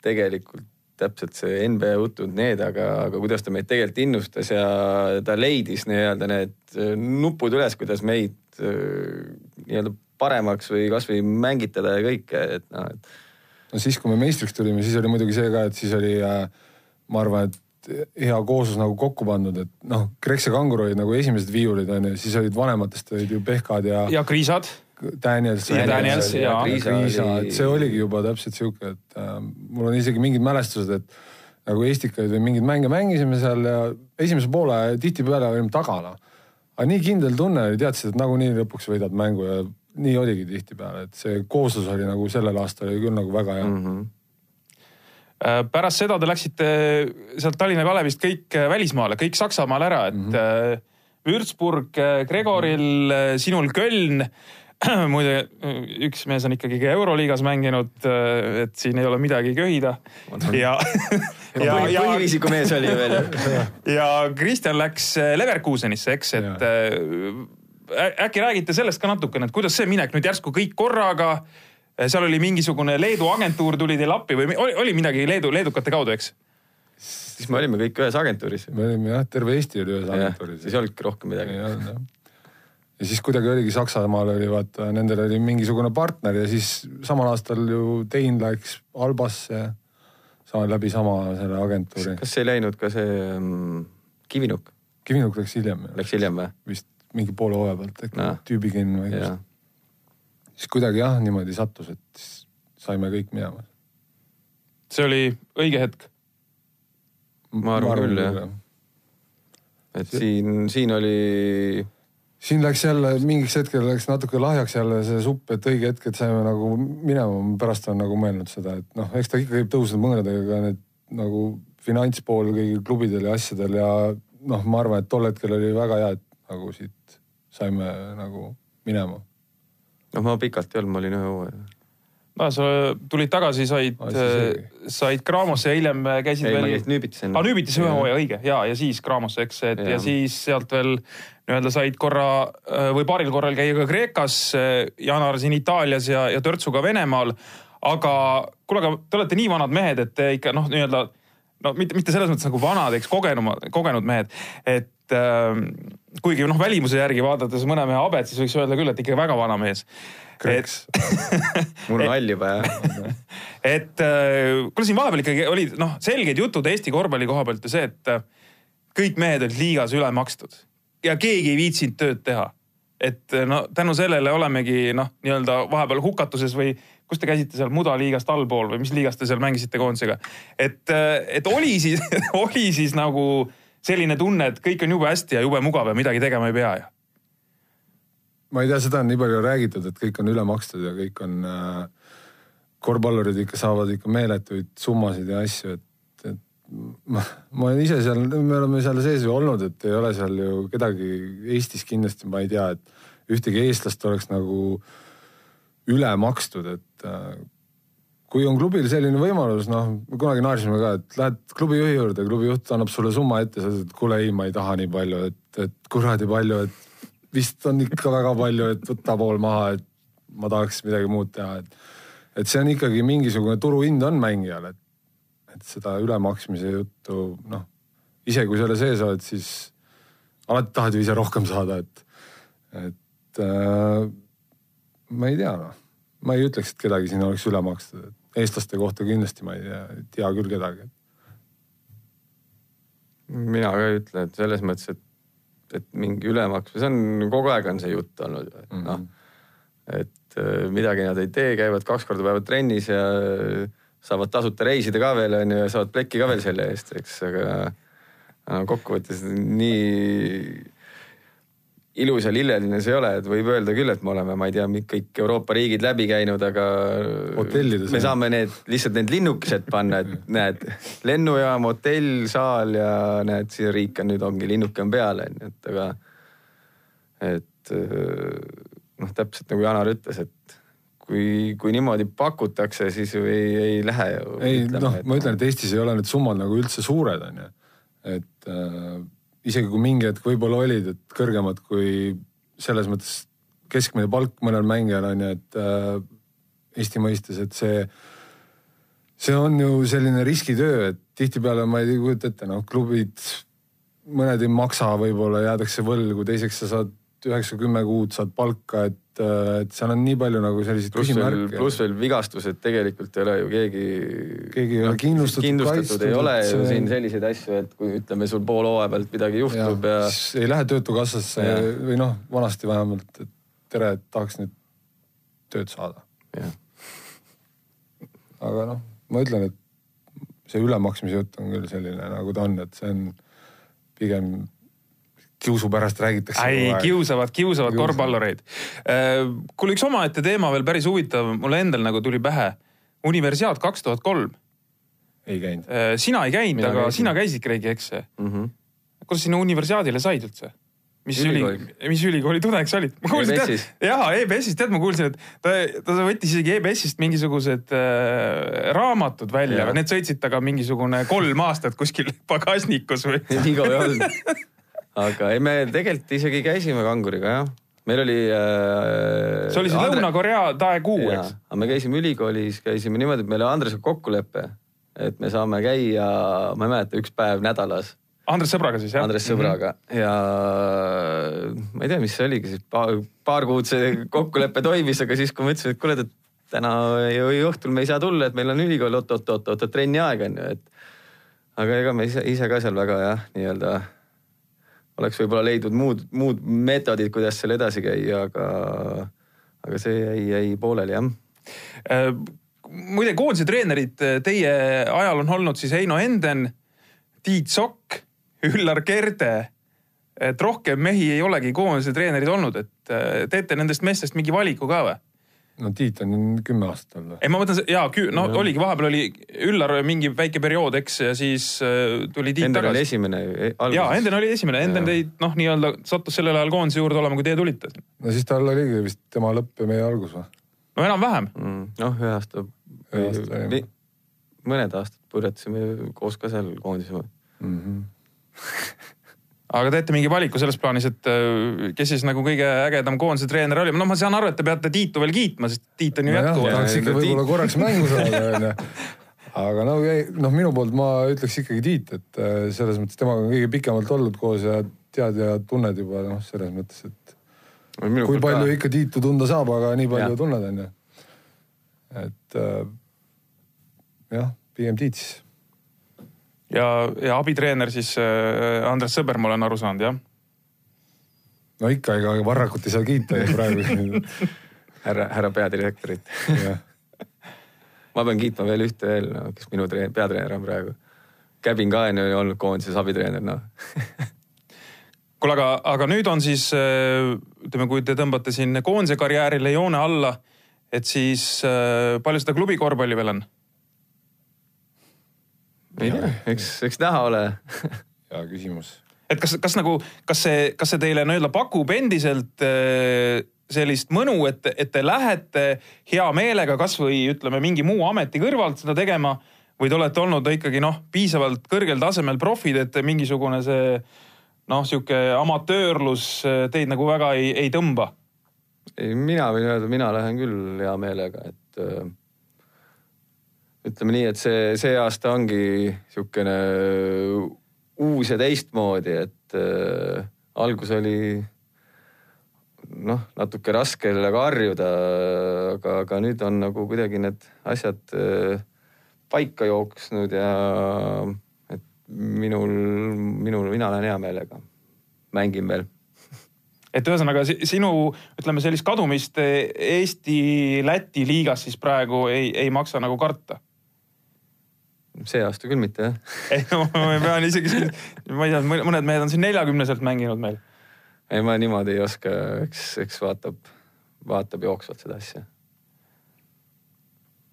tegelikult täpselt see NBA jutud, need, aga, aga kuidas ta meid tegelikult innustas ja ta leidis nii-öelda need nupud üles, kuidas meid äh, nii-öelda paremaks või kasvõi mängitada ja kõike, et noh, et no siis, kui me meistriks tulime, siis oli muidugi see ka, et siis oli äh,, ma arvan, et hea kooslus nagu kokku pandud, et noh, Kreks ja Kangur olid nagu esimesed viiulid onju, siis olid vanematest olid ju Pehkad ja. ja Kriisad. Daniels. Daniels ja, ja. Kriisa, Kriisa oli..., et see oligi juba täpselt sihuke, et äh, mul on isegi mingid mälestused, et nagu Estikaid või mingeid mänge mängisime seal ja esimese poole tihtipeale olime taga noh. aga nii kindel tunne oli, teadsid, et nagunii lõpuks võidad mängu ja nii oligi tihtipeale, et see kooslus oli nagu sellel aastal oli küll nagu väga hea mm. -hmm pärast seda te läksite sealt Tallinna Kalevist kõik äh, välismaale, kõik Saksamaale ära, et mm -hmm. Würzburg, Gregoril, sinul Köln. muide, üks mees on ikkagi ka Euroliigas mänginud, et siin ei ole midagi köhida. ja ja, ja põhivisiku mees oli ju veel. ja Kristjan läks Leverkusenisse, eks, et ja äkki räägite sellest ka natukene, et kuidas see minek nüüd järsku kõik korraga, seal oli mingisugune Leedu agentuur tuli teile appi või oli, oli midagi Leedu, leedukate kaudu, eks? siis me olime kõik ühes agentuuris. me olime jah, terve Eesti oli ühes agentuuris. siis ei olnudki rohkem midagi. Ja siis kuidagi oligi Saksamaal oli vaata, nendel oli mingisugune partner ja siis samal aastal ju Tein läks Albasse sama läbi sama selle agentuuri. kas ei läinud ka see um, Kivinuk? Kivinuk läks hiljem. Läks hiljem või? vist mingi poole hooaja pealt äkki no. tüübikinni või just. siis kuidagi jah, niimoodi sattus, et saime kõik minema. see oli õige hetk? ma arvan küll jah. et siin, siin oli. Siin läks jälle mingiks hetkel läks natuke lahjaks jälle see supp, et õige hetk, et saime nagu minema, pärast olen nagu mõelnud seda, et noh, eks ta ikka käib tõusnud mõõnadega, aga need nagu finantspool kõigil klubidel ja asjadel ja noh, ma arvan, et tol hetkel oli väga hea, et nagu siit saime nagu minema. noh, ma pikalt ei olnud, ma olin ühe hooaja. No sa tulid tagasi, said oh,, said Craamosse ja hiljem käisid ei, veel. Nüübitis enne. aa, Nüübitis ühe hooaja, õige ja, ja siis Craamosse, eks, et ja. ja siis sealt veel nii-öelda said korra äh, või paaril korral käia ka Kreekas, äh, jaanuar siin Itaalias ja, ja törtsuga Venemaal. aga kuule, aga te olete nii vanad mehed, et te ikka noh, nii-öelda no mitte, mitte selles mõttes nagu vanad, eks kogenuma, kogenud mehed, et äh, kuigi noh, välimuse järgi vaadates mõne mehe habet, siis võiks öelda küll, et ikka väga vana mees. Et mul on hall juba jah. et äh, kuule siin vahepeal ikkagi olid noh, selged jutud Eesti korvpalli koha pealt ju see, et äh, kõik mehed olid liigas üle makstud ja keegi ei viitsinud tööd teha. et äh, no tänu sellele olemegi noh, nii-öelda vahepeal hukatuses või kus te käisite seal mudaliigast allpool või mis liigas te seal mängisite koondisega? et, et oli siis oli siis nagu selline tunne, et kõik on jube hästi ja jube mugav ja midagi tegema ei pea ja? Ma ei tea, seda on nii palju räägitud, et kõik on üle makstud ja kõik on äh, korvpallurid ikka saavad ikka meeletuid summasid ja asju, et, et ma, ma olen ise seal, me oleme seal sees ju olnud, et ei ole seal ju kedagi Eestis kindlasti, ma ei tea, et ühtegi eestlast oleks nagu üle makstud, et äh, kui on klubil selline võimalus, noh, me kunagi naersime ka, et lähed klubi juhi juurde, klubi juht annab sulle summa ette, sa ütled, kuule ei, ma ei taha nii palju, et, et kuradi palju, et vist on ikka väga palju, et võta pool maha, et ma tahaks midagi muud teha, et et see on ikkagi mingisugune turuhind on mängijal, et, et seda ülemaksmise juttu, noh, ise kui selle sees oled, siis alati tahad ju ise rohkem saada, et, et äh, ma ei tea, noh. ma ei ütleks, et kedagi siin oleks üle makstud, et eestlaste kohta kindlasti ma ei tea, tea küll kedagi. mina ka ei ütle, et selles mõttes, et, et mingi ülemaks, see on kogu aeg on see jutt olnud ju, et noh -hmm., et et äh, midagi nad ei tee, käivad kaks korda päevas trennis ja äh, saavad tasuta reisida ka veel onju ja saavad plekki ka veel selle eest, eks, aga kokkuvõttes nii ilus ja lilleline see ei ole, et võib öelda küll, et me oleme, ma ei tea, kõik Euroopa riigid läbi käinud, aga Hotellides, me saame need lihtsalt need linnukesed panna, et näed, lennujaam, hotell, saal ja näed, siin riik on nüüd ongi linnuke on peal onju, et aga et äh, noh, täpselt nagu Janar ütles, et kui, kui niimoodi pakutakse, siis ju ei, ei lähe ju. ei noh ma ütlen, et Eestis ei ole need summad nagu üldse suured, on ju. et äh, isegi kui mingi hetk võib-olla olid, et kõrgemad kui selles mõttes keskmine palk mõnel mängijal on ju, et äh, Eesti mõistes, et see, see on ju selline riskitöö, et tihtipeale ma ei kujuta ette, noh, klubid, mõned ei maksa, võib-olla jäädakse võlgu, teiseks sa saad üheksa-kümme kuud saad palka, et, et seal on nii palju nagu selliseid küsimärke. pluss veel vigastused, tegelikult ei ole ju keegi. keegi ei ole kindlustatud. kindlustatud ei ole ju siin selliseid asju, et kui ütleme, sul pool hooaja pealt midagi juhtub ja, ja.... ei lähe töötukassasse ja. või noh, vanasti vähemalt, et tere, et tahaks nüüd tööd saada. aga noh, ma ütlen, et see ülemaksmise jutt on küll selline, nagu ta on, et see on pigem kiusu pärast räägitakse. ei, kiusavad, kiusavad korvpallureid. Äh, kuule, üks omaette teema veel päris huvitav, mulle endal nagu tuli pähe. universiaad kaks tuhat kolm. ei käinud. Äh, sina ei käinud, aga käisin. sina käisid Kreegi, eks mm? -hmm. kuidas sinna universiaadile said üldse? mis ülikooli, mis ülikooli tudeng sa olid? ma kuulsin, tead, jaa, EBS-ist, tead, ma kuulsin, et ta, ta võttis isegi EBS-ist mingisugused äh, raamatud välja, need sõitsid temaga mingisugune kolm aastat kuskil pagasnikus või nii kaua ei olnud aga ei, me tegelikult isegi käisime kanguriga jah meil oli äh,. see oli see Andre... Lõuna-Korea Daegu, eks? aga me käisime ülikoolis, käisime niimoodi, et meil oli Andresega kokkulepe, et me saame käia, ma ei mäleta, üks päev nädalas. Andres sõbraga siis jah? Andres sõbraga mm -hmm. ja ma ei tea, mis see oligi siis paar, paar kuud see kokkulepe toimis, aga siis, kui ma ütlesin, et kuule, et täna õhtul me ei saa tulla, et meil on ülikool oot-oot-oot-oot trenni aeg on ju, et. aga ega me ise, ise ka seal väga jah, nii-öelda oleks võib-olla leidnud muud, muud meetodid, kuidas seal edasi käia, aga, aga see jäi, jäi pooleli jah äh,. muide, koondise treenerid teie ajal on olnud siis Heino Enden, Tiit Sokk, Üllar Kerde. et rohkem mehi ei olegi koondise treenerid olnud, et äh, teete nendest meestest mingi valiku ka või? No Tiit on kümme aastat olnud. ei, ma mõtlen, jaa, no ja. oligi, vahepeal oli Üllar mingi väike periood, eks, ja siis äh, tuli Tiit Enden tagasi. oli esimene. jaa, Enden oli esimene, Enden teid noh, nii-öelda sattus sellel ajal koondise juurde olema, kui teie tulite. no siis tal oligi vist tema lõpp ja meie algus või? no enam-vähem mm,. noh, ühe aasta. mõned aastad purjetasime koos ka seal koondises mm. -hmm. aga teete mingi valiku selles plaanis, et äh, kes siis nagu kõige ägedam koondise treener oli, noh, ma saan aru, et te peate Tiitu veel kiitma, sest Tiit on ju no jätkuvalt. tahaks ikka võib-olla korraks mängu saada, onju. aga no, noh, minu poolt ma ütleks ikkagi Tiit, et äh, selles mõttes temaga on kõige pikemalt olnud koos ja tead ja tunned juba noh, selles mõttes, et minu kui palju ka. ikka Tiitu tunda saab, aga nii palju ja. tunned, onju. et äh, jah, pigem Tiit siis ja, ja abitreener siis äh, Andres Sõber, ma olen aru saanud, jah? no ikka, ega Varrakut ei saa kiita ju praegu härra, härra peadirektorit ma pean kiitma veel ühte veel no,, kes minu treen, peatreener on praegu. Käbin ka on ju olnud koondises abitreener, noh kuule, aga, aga nüüd on siis ütleme, kui te tõmbate siin koondise karjäärile joone alla et siis äh, palju seda klubi korvpalli veel on? Ei tea, eks, eks näha ole hea küsimus. et kas, kas nagu, kas see, kas see teile nii-öelda pakub endiselt äh, sellist mõnu, et, et te lähete hea meelega kasvõi ütleme mingi muu ameti kõrvalt seda tegema või te olete olnud ikkagi noh, piisavalt kõrgel tasemel profid, et mingisugune see noh, sihuke amatöörlus teid nagu väga ei, ei tõmba? ei, mina võin öelda, mina lähen küll hea meelega, et äh, ütleme nii, et see, see aasta ongi sihukene uus ja teistmoodi, et äh, algus oli noh, natuke raske sellega harjuda, aga, aga nüüd on nagu kuidagi need asjad äh, paika jooksnud ja et minul, minul, mina lähen hea meelega, mängin veel et ühesõnaga sinu, ütleme sellist kadumist Eesti-Läti liigas siis praegu ei, ei maksa nagu karta? See aasta küll mitte jah. ei no ma pean isegi siin, ma ei tea, mõned mehed on siin neljakümneselt mänginud meil. ei, ma niimoodi ei oska, eks, eks vaatab, vaatab jooksvalt seda asja.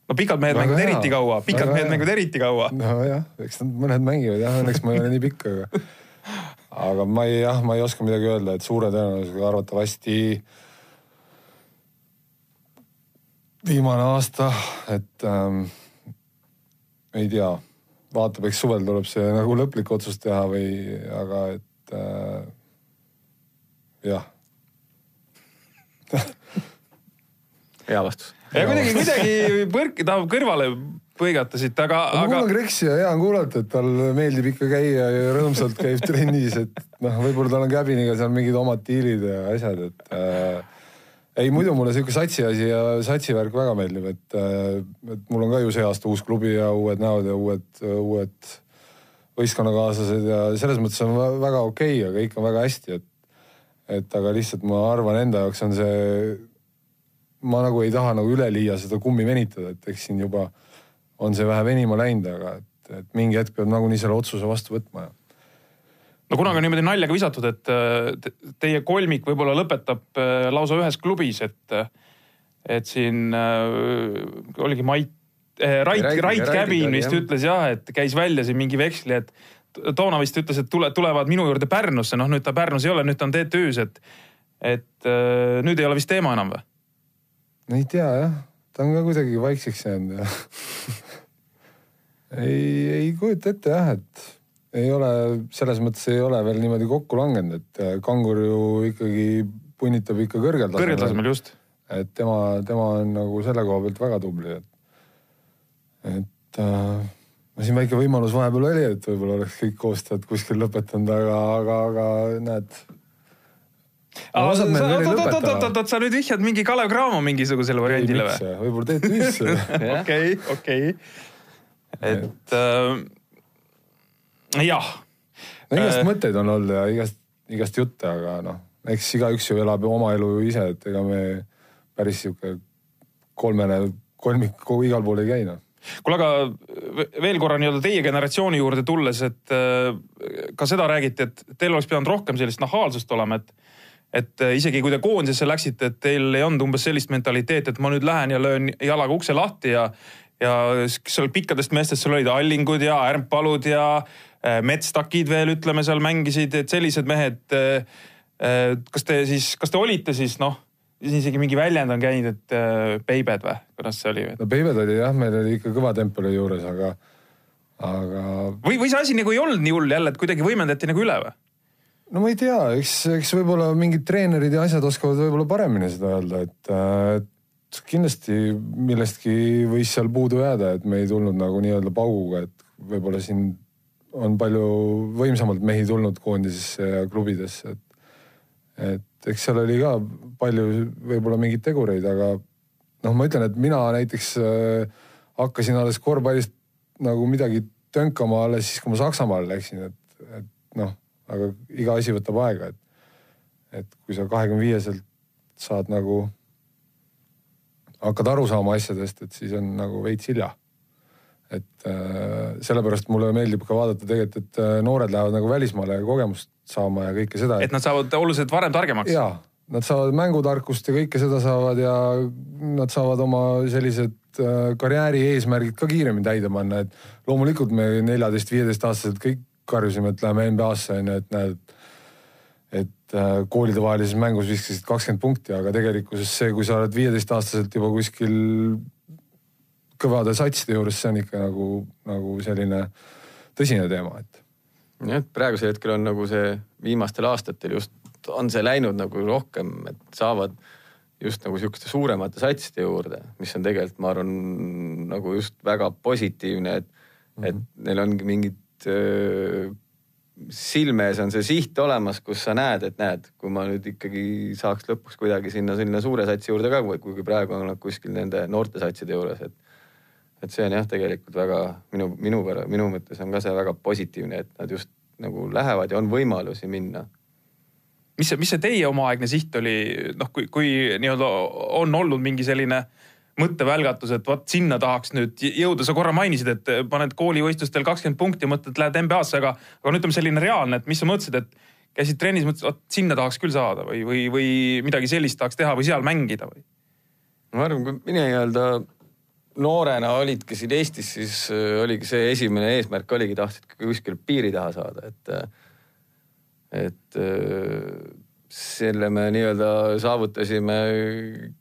no pikad mehed mängivad eriti kaua, pikad mehed mängivad eriti kaua. nojah, eks nad mõned mängivad jah, õnneks ma ei ole nii pikk, aga aga ma ei, jah, ma ei oska midagi öelda, et suure tõenäosusega arvatavasti viimane aasta, et ähm, ei tea, vaatab, eks suvel tuleb see nagu lõplik otsus teha või, aga et äh, jah hea vastus. ja kuidagi, kuidagi põrk tahab kõrvale põigata siit, aga, aga. mul on Kreksi ja hea on kuulata, et tal meeldib ikka käia ja rõõmsalt käib trennis, et noh, võib-olla tal on Käbiniga seal mingid omad diilid ja asjad, et äh, ei muidu mulle sihuke satsi asi ja satsi värk väga meeldib, et, äh, et mul on ka ju see aasta uus klubi ja uued näod ja uued, uued võistkonnakaaslased ja selles mõttes on väga okei okay,, aga kõik on väga hästi, et, et aga lihtsalt ma arvan, enda jaoks on see, ma nagu ei taha nagu üleliia seda kummi venitada, et eks siin juba on see vähe venima läinud, aga et, et mingi hetk peab nagunii selle otsuse vastu võtma ja no kunagi on niimoodi naljaga visatud, et äh, teie kolmik võib-olla lõpetab äh, lausa ühes klubis, et, et siin äh, oligi Mait äh,, Rait, Rait Käbin vist jah. ütles jah, et käis välja siin mingi veksli, et toona vist ütles, et tule, tulevad minu juurde Pärnusse, noh nüüd ta Pärnus ei ole, nüüd ta on TTÜ-s, et, et äh, nüüd ei ole vist teema enam või? no ei tea jah, ta on ka kuidagi vaikseks jäänud ja ei, ei kujuta ette jah, et ei ole, selles mõttes ei ole veel niimoodi kokku langenud, et äh, kangur ju ikkagi punnitab ikka kõrgel tasemel. kõrgel tasemel, just. et tema, tema on nagu selle koha pealt väga tubli, et, et äh, siin väike võimalus vahepeal oli, et võib-olla oleks kõik koostajad kuskil lõpetanud, aga, aga, aga näed. oot-oot-oot, sa nüüd vihjad mingi Kalev Cramo mingisugusele variandile või? võib-olla TTÜ-sse. okei, okei. et äh, jah. no igast äh... mõtteid on olnud ja igast, igast jutte, aga noh, eks igaüks ju elab oma elu ise, et ega me päris sihuke kolmene kolmik igal pool ei käi noh kuule, aga veel korra nii-öelda teie generatsiooni juurde tulles, et äh, ka seda räägiti, et teil oleks pidanud rohkem sellist nahaalsust olema, et et äh, isegi kui te koondisesse läksite, et teil ei olnud umbes sellist mentaliteeti, et ma nüüd lähen ja löön jalaga ukse lahti ja ja seal pikkadest meestest seal olid Allingud ja Ärmpalud ja metstakid veel ütleme seal mängisid, et sellised mehed. Äh, äh, kas te siis, kas te olite siis noh, isegi mingi väljend on käinud, et peibed või, kuidas see oli? no peibed oli jah, meil oli ikka kõva tempel juures, aga, aga. või, või see asi nagu ei olnud nii hull jälle, et kuidagi võimendati nagu üle või? no ma ei tea, eks, eks võib-olla mingid treenerid ja asjad oskavad võib-olla paremini seda öelda, et, et kindlasti millestki võis seal puudu jääda, et me ei tulnud nagu nii-öelda pauguga, et võib-olla siin on palju võimsamalt mehi tulnud koondisesse ja klubidesse, et, et eks seal oli ka palju võib-olla mingeid tegureid, aga noh, ma ütlen, et mina näiteks äh, hakkasin alles korvpallist nagu midagi tönkama alles siis, kui ma Saksamaale läksin, et, et noh, aga iga asi võtab aega, et, et kui sa kahekümne viieselt saad nagu, hakkad aru saama asjadest, et siis on nagu veits hilja et äh, sellepärast mulle meeldib ka vaadata tegelikult, et äh, noored lähevad nagu välismaale kogemust saama ja kõike seda. et nad saavad oluliselt varem targemaks. ja, nad saavad mängutarkust ja kõike seda saavad ja nad saavad oma sellised äh, karjääri eesmärgid ka kiiremini täide panna, et loomulikult me neljateist-viieteist-aastaselt kõik karjusime, et läheme NBA-sse onju, et näed, et äh, koolidevahelises mängus viskasid kakskümmend punkti, aga tegelikkuses see, kui sa oled viieteist-aastaselt juba kuskil kõvade satside juures, see on ikka nagu, nagu selline tõsine teema, et. jah, et praegusel hetkel on nagu see viimastel aastatel just on see läinud nagu rohkem, et saavad just nagu sihukeste suuremate satside juurde, mis on tegelikult, ma arvan, nagu just väga positiivne, et mm, -hmm. et neil ongi mingid öö, silme ees on see siht olemas, kus sa näed, et näed, kui ma nüüd ikkagi saaks lõpuks kuidagi sinna selline suure satsi juurde ka, kuigi praegu on nad kuskil nende noorte satside juures, et et see on jah, tegelikult väga minu, minu, minu mõttes on ka see väga positiivne, et nad just nagu lähevad ja on võimalusi minna mis see, mis see teie omaaegne siht oli, noh, kui, kui nii-öelda on olnud mingi selline mõttevälgatus, et vot sinna tahaks nüüd jõuda, sa korra mainisid, et paned koolivõistlustel kakskümmend punkti ja mõtled, lähed NBA-sse, aga, aga no ütleme selline reaalne, et mis sa mõtlesid, et käisid trennis, mõtlesid, vot sinna tahaks küll saada või, või, või midagi sellist tahaks teha või seal mängida või? ma arvan, kui mina nii-öelda noorena olidki siin Eestis, siis äh, oligi see esimene eesmärk oligi, tahtsid kuskil piiri taha saada, et äh, et äh, selle me nii-öelda saavutasime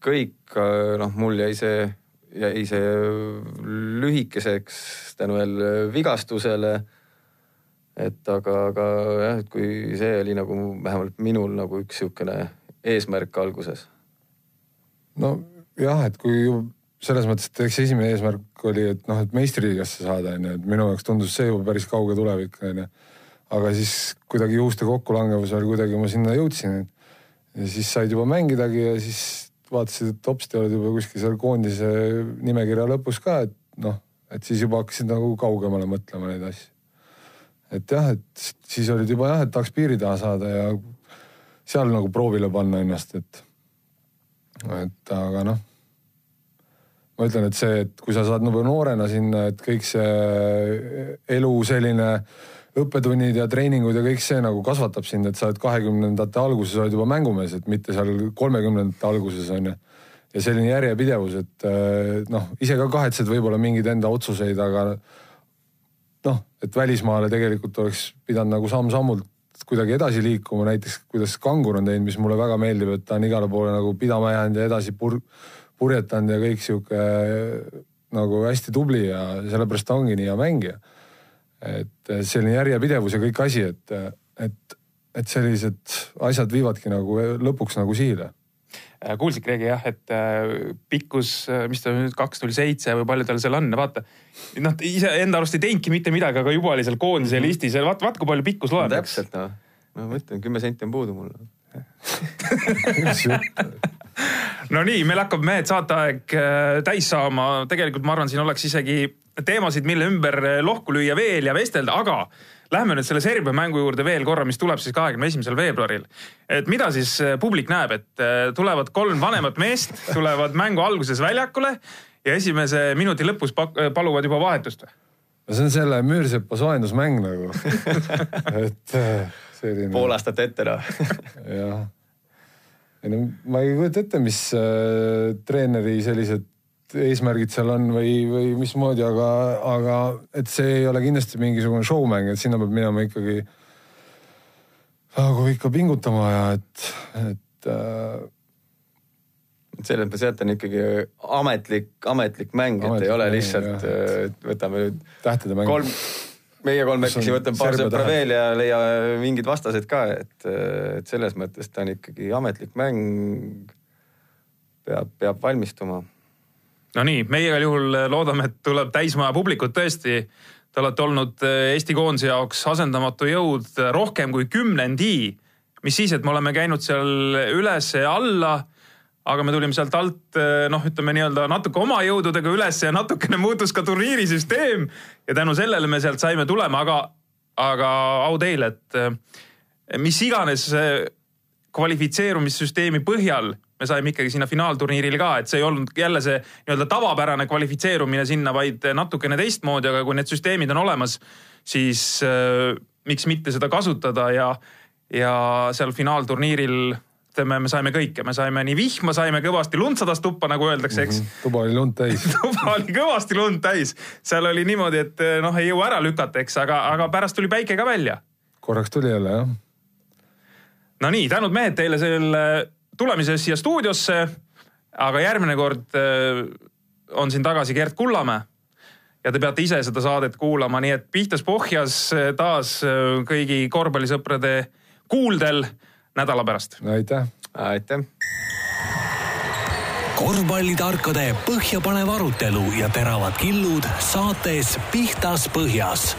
kõik, noh, mul jäi see, jäi see lühikeseks tänu jälle vigastusele. et aga, aga jah, et kui see oli nagu vähemalt minul nagu üks sihukene eesmärk alguses. nojah, et kui selles mõttes, et eks esimene eesmärk oli, et noh, et meistriliigasse saada, onju, et minu jaoks tundus see juba päris kauge tulevik, onju aga siis kuidagi juhuste kokkulangevusel kuidagi ma sinna jõudsin. ja siis said juba mängidagi ja siis vaatasid, et hopsti oled juba kuskil seal koondise nimekirja lõpus ka, et noh, et siis juba hakkasid nagu kaugemale mõtlema neid asju. et jah, et siis olid juba jah, et tahaks piiri taha saada ja seal nagu proovile panna ennast, et, et aga noh ma ütlen, et see, et kui sa saad nagu noorena sinna, et kõik see elu selline õppetunnid ja treeningud ja kõik see nagu kasvatab sind, et sa oled kahekümnendate alguses oled juba mängumees, et mitte seal kolmekümnendate alguses on ju. ja selline järjepidevus, et eh, noh, ise ka kahetsed võib-olla mingeid enda otsuseid, aga noh, et välismaale tegelikult oleks pidanud nagu samm-sammult kuidagi edasi liikuma, näiteks kuidas Kangur on teinud, mis mulle väga meeldib, et ta on igale poole nagu pidama jäänud ja edasi pur-, purjetanud ja kõik sihuke nagu hästi tubli ja sellepärast ta ongi nii hea mängija et selline järjepidevus ja kõik asi, et, et, et sellised asjad viivadki nagu lõpuks nagu sihile äh, kuulsid, Kreegi jah, et äh, pikkus, äh, mis ta nüüd kaks null seitse või palju tal seal on, vaata. noh, ise enda arust ei teinudki mitte midagi, aga juba oli seal koondise mm -hmm. listis ja vaata, vaata kui palju pikkus loeb. täpselt noh, ma mõtlen, kümme senti on puudu mul no nii, meil hakkab mehed saateaeg täis saama, tegelikult ma arvan, siin oleks isegi teemasid, mille ümber lohku lüüa veel ja vestelda, aga lähme nüüd selle Serbia mängu juurde veel korra, mis tuleb siis kahekümne esimesel veebruaril. et mida siis äh, publik näeb, et äh, tulevad kolm vanemat meest, tulevad mängu alguses väljakule ja esimese minuti lõpus äh, paluvad juba vahetust või? no see on selle Müürsepa soojendusmäng nagu et selline. pool aastat ette noh jah. Ei no ma ei kujuta ette, mis äh, treeneri sellised eesmärgid seal on või, või mismoodi, aga, aga et see ei ole kindlasti mingisugune showmäng, et sinna peab minema ikkagi nagu ikka pingutama ja et, et äh, selles mõttes jah, et on ikkagi ametlik, ametlik mäng, et ei ole lihtsalt, et võtame nüüd. mäng. kolm, meie kolmekesi võtame paar sõpra veel ja leia mingid vastased ka, et, et selles mõttes ta on ikkagi ametlik mäng. peab, peab valmistuma no nii, meie igal juhul loodame, et tuleb täismaja publikut tõesti. Te olete olnud äh, Eesti koondise jaoks asendamatu jõud rohkem kui kümnendi. mis siis, et me oleme käinud seal üles ja alla aga me tulime sealt alt noh, ütleme nii-öelda natuke oma jõududega üles ja natukene muutus ka turniirisüsteem. Ja tänu sellele me sealt saime tulema, aga, aga au teile, et mis iganes kvalifitseerumissüsteemi põhjal me saime ikkagi sinna finaalturniirile ka, et see ei olnud jälle see nii-öelda tavapärane kvalifitseerumine sinna, vaid natukene teistmoodi, aga kui need süsteemid on olemas, siis äh, miks mitte seda kasutada ja, ja seal finaalturniiril ütleme, me saime kõike, me saime nii vihma, saime kõvasti lund sadas tuppa, nagu öeldakse, eks mm. -hmm. tuba oli lund täis tuba oli kõvasti lund täis, seal oli niimoodi, et noh, ei jõua ära lükata, eks, aga, aga pärast tuli päike ka välja. korraks tuli jälle jah. no nii, tänud mehed teile selle tulemise eest siia stuudiosse. aga järgmine kord äh, on siin tagasi Gerd Kullamäe ja te peate ise seda saadet kuulama, nii et pihtas pohjas äh, taas kõigi korvpallisõprade kuuldel nädala pärast. aitäh. aitäh. korvpallitarkade põhjapanev arutelu ja teravad killud saates Pihtas põhjas